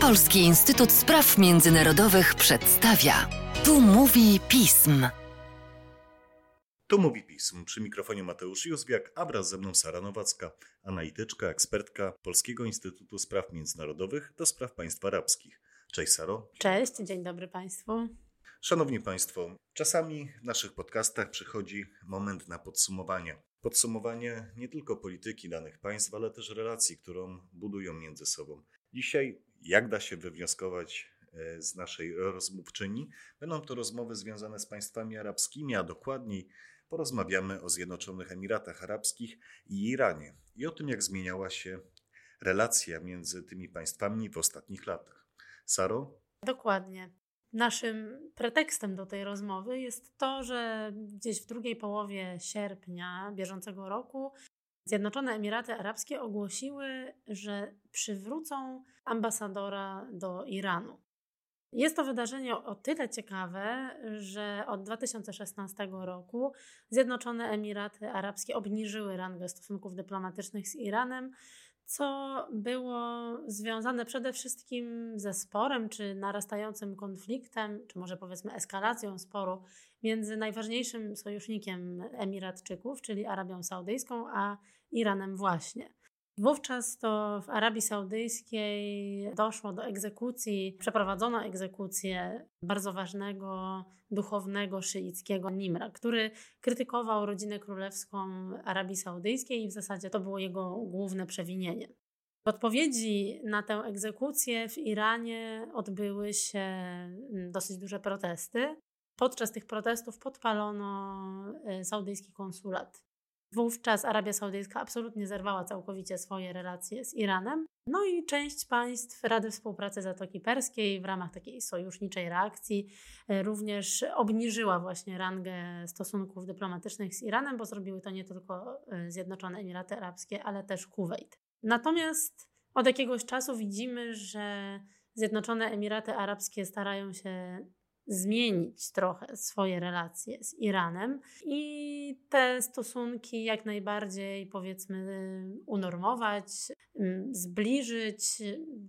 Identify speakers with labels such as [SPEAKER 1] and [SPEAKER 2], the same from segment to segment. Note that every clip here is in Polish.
[SPEAKER 1] Polski Instytut Spraw Międzynarodowych przedstawia. Tu mówi pism.
[SPEAKER 2] Tu mówi pism. Przy mikrofonie Mateusz Józwiak, a wraz ze mną Sara Nowacka, analityczka, ekspertka Polskiego Instytutu Spraw Międzynarodowych do spraw państw arabskich. Cześć Saro.
[SPEAKER 3] Cześć, dzień dobry Państwu.
[SPEAKER 2] Szanowni Państwo, czasami w naszych podcastach przychodzi moment na podsumowanie. Podsumowanie nie tylko polityki danych państw, ale też relacji, którą budują między sobą. Dzisiaj, jak da się wywnioskować e, z naszej rozmówczyni, będą to rozmowy związane z państwami arabskimi, a dokładniej porozmawiamy o Zjednoczonych Emiratach Arabskich i Iranie i o tym, jak zmieniała się relacja między tymi państwami w ostatnich latach. Saro?
[SPEAKER 3] Dokładnie. Naszym pretekstem do tej rozmowy jest to, że gdzieś w drugiej połowie sierpnia bieżącego roku Zjednoczone Emiraty Arabskie ogłosiły, że przywrócą ambasadora do Iranu. Jest to wydarzenie o tyle ciekawe, że od 2016 roku Zjednoczone Emiraty Arabskie obniżyły rangę stosunków dyplomatycznych z Iranem, co było związane przede wszystkim ze sporem czy narastającym konfliktem, czy może powiedzmy eskalacją sporu między najważniejszym sojusznikiem Emiratczyków, czyli Arabią Saudyjską, a Iranem właśnie. Wówczas to w Arabii Saudyjskiej doszło do egzekucji, przeprowadzono egzekucję bardzo ważnego duchownego szyickiego Nimra, który krytykował rodzinę królewską Arabii Saudyjskiej i w zasadzie to było jego główne przewinienie. W odpowiedzi na tę egzekucję w Iranie odbyły się dosyć duże protesty. Podczas tych protestów podpalono e, saudyjski konsulat Wówczas Arabia Saudyjska absolutnie zerwała całkowicie swoje relacje z Iranem. No i część państw Rady Współpracy Zatoki Perskiej w ramach takiej sojuszniczej reakcji e, również obniżyła właśnie rangę stosunków dyplomatycznych z Iranem, bo zrobiły to nie tylko e, Zjednoczone Emiraty Arabskie, ale też Kuwait. Natomiast od jakiegoś czasu widzimy, że Zjednoczone Emiraty Arabskie starają się zmienić trochę swoje relacje z Iranem i te stosunki jak najbardziej powiedzmy unormować, mm, zbliżyć,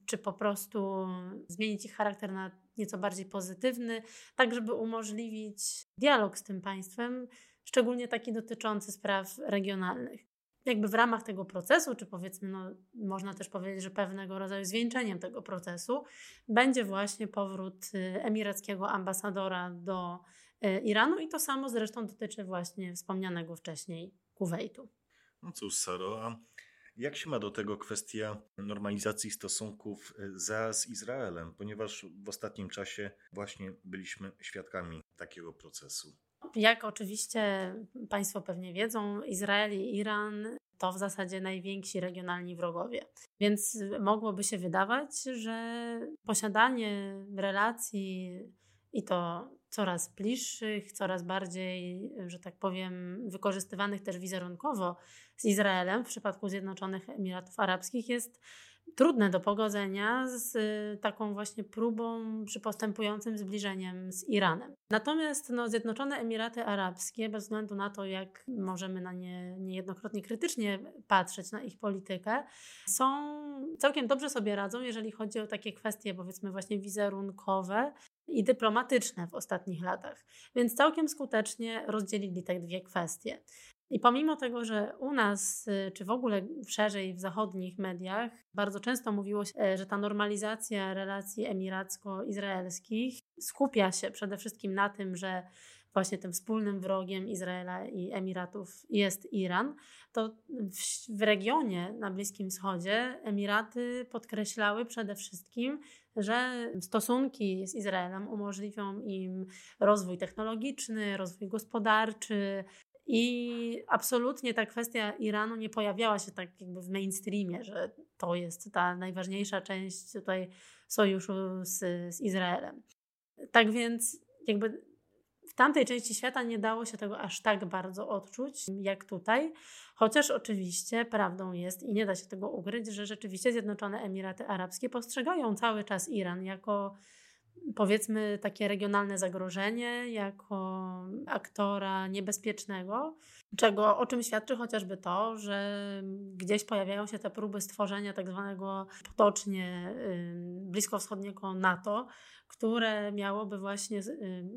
[SPEAKER 3] czy po prostu zmienić ich charakter na nieco bardziej pozytywny, tak żeby umożliwić dialog z tym państwem, szczególnie taki dotyczący spraw regionalnych jakby w ramach tego procesu, czy powiedzmy, no, można też powiedzieć, że pewnego rodzaju zwieńczeniem tego procesu będzie właśnie powrót y, emirackiego ambasadora do y, Iranu i to samo zresztą dotyczy właśnie wspomnianego wcześniej Kuwejtu.
[SPEAKER 2] No cóż, Saro, a jak się ma do tego kwestia normalizacji stosunków y, za z Izraelem, ponieważ w ostatnim czasie właśnie byliśmy świadkami takiego procesu?
[SPEAKER 3] Jak oczywiście Państwo pewnie wiedzą, Izrael i Iran to w zasadzie najwięksi regionalni wrogowie. Więc mogłoby się wydawać, że posiadanie relacji i to coraz bliższych, coraz bardziej, że tak powiem, wykorzystywanych też wizerunkowo z Izraelem w przypadku Zjednoczonych Emiratów Arabskich jest trudne do pogodzenia z y, taką właśnie próbą przy postępującym zbliżeniem z Iranem. Natomiast no, Zjednoczone Emiraty Arabskie, bez względu na to, jak możemy na nie niejednokrotnie krytycznie patrzeć na ich politykę, są całkiem dobrze sobie radzą, jeżeli chodzi o takie kwestie, powiedzmy, właśnie wizerunkowe i dyplomatyczne w ostatnich latach. Więc całkiem skutecznie rozdzielili te dwie kwestie. I pomimo tego, że u nas, y, czy w ogóle szerzej w zachodnich mediach, bardzo często mówiło się, e, że ta normalizacja relacji emiracko-izraelskich skupia się przede wszystkim na tym, że właśnie tym wspólnym wrogiem Izraela i Emiratów jest Iran, to w, w, regionie na Bliskim Wschodzie Emiraty podkreślały przede wszystkim, że stosunki z Izraelem umożliwią im rozwój technologiczny, rozwój gospodarczy, i absolutnie ta kwestia Iranu nie pojawiała się tak jakby w mainstreamie, że to jest ta najważniejsza część tutaj sojuszu z, z Izraelem. Tak więc jakby w tamtej części świata nie dało się tego aż tak bardzo odczuć jak tutaj, chociaż oczywiście prawdą jest i nie da się tego ukryć, że rzeczywiście Zjednoczone Emiraty Arabskie postrzegają cały czas Iran jako powiedzmy takie regionalne zagrożenie jako aktora niebezpiecznego, czego, o czym świadczy chociażby to, że gdzieś pojawiają się te próby stworzenia tak zwanego potocznie bliskowschodniego NATO, które miałoby właśnie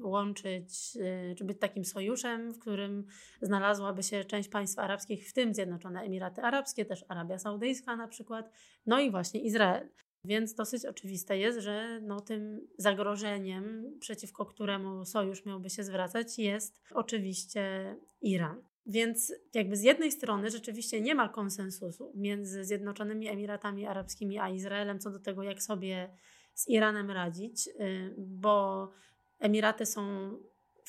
[SPEAKER 3] łączyć, y, czy być takim sojuszem, w którym znalazłaby się część państw arabskich, w tym Zjednoczone Emiraty Arabskie, też Arabia Saudyjska na przykład, no i właśnie Izrael. Więc dosyć oczywiste jest, że no, tym zagrożeniem, przeciwko któremu sojusz miałby się zwracać, jest oczywiście Iran. Więc jakby z jednej strony rzeczywiście nie ma konsensusu między Zjednoczonymi Emiratami Arabskimi a Izraelem co do tego, jak sobie z Iranem radzić, y, bo Emiraty są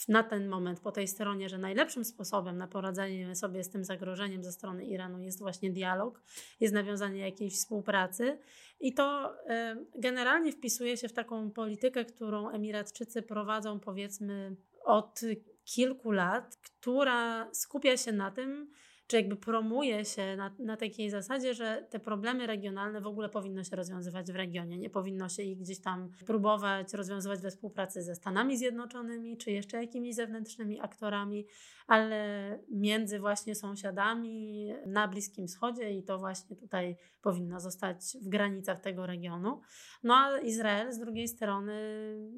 [SPEAKER 3] na ten moment po tej stronie, że najlepszym sposobem na poradzenie sobie z tym zagrożeniem ze strony Iranu jest właśnie dialog, jest nawiązanie jakiejś współpracy. I to y, generalnie wpisuje się w taką politykę, którą Emiratczycy prowadzą powiedzmy od kilku lat, która skupia się na tym, czy jakby promuje się na, na takiej zasadzie, że te problemy regionalne w ogóle powinno się rozwiązywać w regionie. Nie powinno się ich gdzieś tam próbować rozwiązywać we współpracy ze Stanami Zjednoczonymi, czy jeszcze jakimiś zewnętrznymi aktorami, ale między właśnie sąsiadami na Bliskim Wschodzie i to właśnie tutaj powinno zostać w granicach tego regionu. No a Izrael z drugiej strony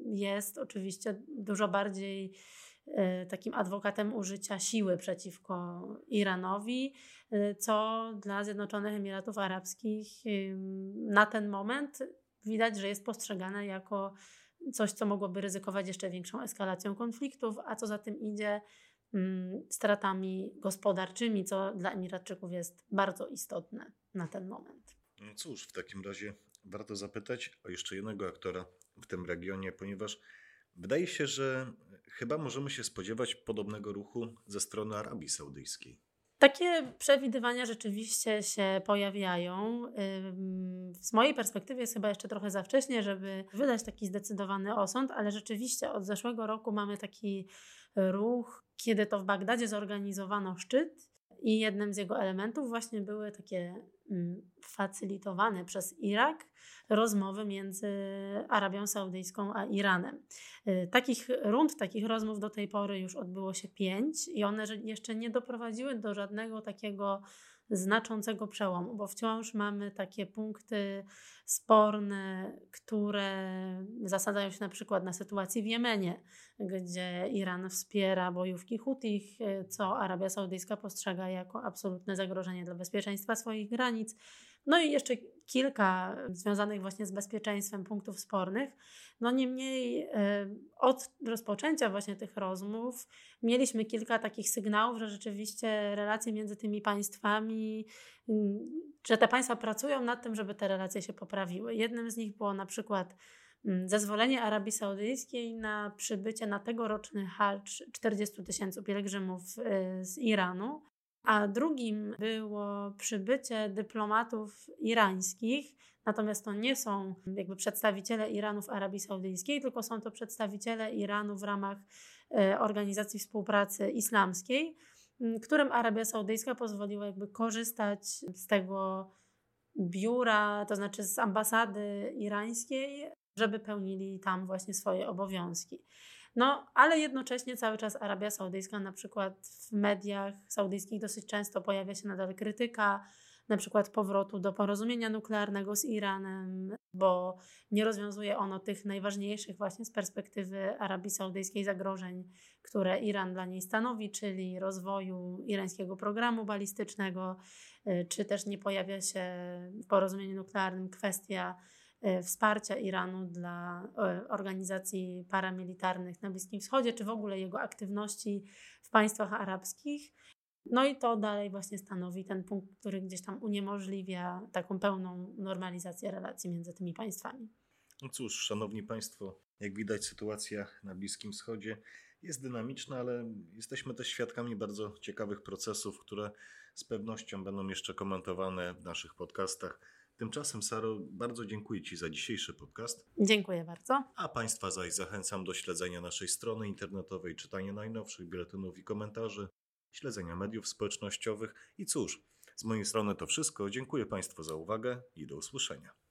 [SPEAKER 3] jest oczywiście dużo bardziej takim adwokatem użycia siły przeciwko Iranowi, y, co dla Zjednoczonych Emiratów Arabskich na ten moment widać, że jest postrzegane jako coś, co mogłoby ryzykować jeszcze większą eskalacją konfliktów, a co za tym idzie stratami gospodarczymi, co dla Emiratczyków jest bardzo istotne na ten moment.
[SPEAKER 2] No cóż, w takim razie warto zapytać o jeszcze jednego aktora w tym regionie, ponieważ wydaje się, że Chyba możemy się spodziewać podobnego ruchu ze strony Arabii Saudyjskiej.
[SPEAKER 3] Takie przewidywania rzeczywiście się pojawiają. Z mojej perspektywy jest chyba jeszcze trochę za wcześnie, żeby wydać taki zdecydowany osąd, ale rzeczywiście od zeszłego roku mamy taki ruch, kiedy to w Bagdadzie zorganizowano szczyt i jednym z jego elementów właśnie były takie facylitowane przez Irak rozmowy między Arabią Saudyjską a Iranem. Y, takich rund, takich rozmów do tej pory już odbyło się pięć i one jeszcze nie doprowadziły do żadnego takiego znaczącego przełomu, bo wciąż mamy takie punkty sporne, które zasadzają się na przykład na sytuacji w Jemenie, gdzie Iran wspiera bojówki Hutich, co Arabia Saudyjska postrzega jako absolutne zagrożenie dla bezpieczeństwa swoich granic. No i jeszcze kilka związanych właśnie z bezpieczeństwem punktów spornych. No niemniej e, od rozpoczęcia właśnie tych rozmów mieliśmy kilka takich sygnałów, że rzeczywiście relacje między tymi państwami, że te państwa pracują nad tym, żeby te relacje się poprawiły. Jednym z nich było na przykład zezwolenie Arabii Saudyjskiej na przybycie na tegoroczny hajj 40 tysięcy pielgrzymów e, z Iranu a drugim było przybycie dyplomatów irańskich. Natomiast to nie są jakby przedstawiciele Iranu w Arabii Saudyjskiej, tylko są to przedstawiciele Iranu w ramach e, Organizacji Współpracy Islamskiej, którym Arabia Saudyjska pozwoliła jakby korzystać z tego biura, to znaczy z ambasady irańskiej, żeby pełnili tam właśnie swoje obowiązki. No, ale jednocześnie cały czas Arabia Saudyjska, na przykład w mediach saudyjskich dosyć często pojawia się nadal krytyka, na przykład powrotu do porozumienia nuklearnego z Iranem, bo nie rozwiązuje ono tych najważniejszych właśnie z perspektywy Arabii Saudyjskiej zagrożeń, które Iran dla niej stanowi, czyli rozwoju irańskiego programu balistycznego, y, czy też nie pojawia się w porozumieniu nuklearnym kwestia wsparcia Iranu dla organizacji paramilitarnych na Bliskim Wschodzie, czy w ogóle jego aktywności w państwach arabskich. No i to dalej właśnie stanowi ten punkt, który gdzieś tam uniemożliwia taką pełną normalizację relacji między tymi państwami.
[SPEAKER 2] No cóż, szanowni państwo, jak widać sytuacja na Bliskim Wschodzie jest dynamiczna, ale jesteśmy też świadkami bardzo ciekawych procesów, które z pewnością będą jeszcze komentowane w naszych podcastach. Tymczasem, Saro, bardzo dziękuję Ci za dzisiejszy podcast.
[SPEAKER 3] Dziękuję bardzo.
[SPEAKER 2] A Państwa zaś zachęcam do śledzenia naszej strony internetowej, czytania najnowszych biuletynów i komentarzy, śledzenia mediów społecznościowych i cóż, z mojej strony to wszystko. Dziękuję Państwu za uwagę i do usłyszenia.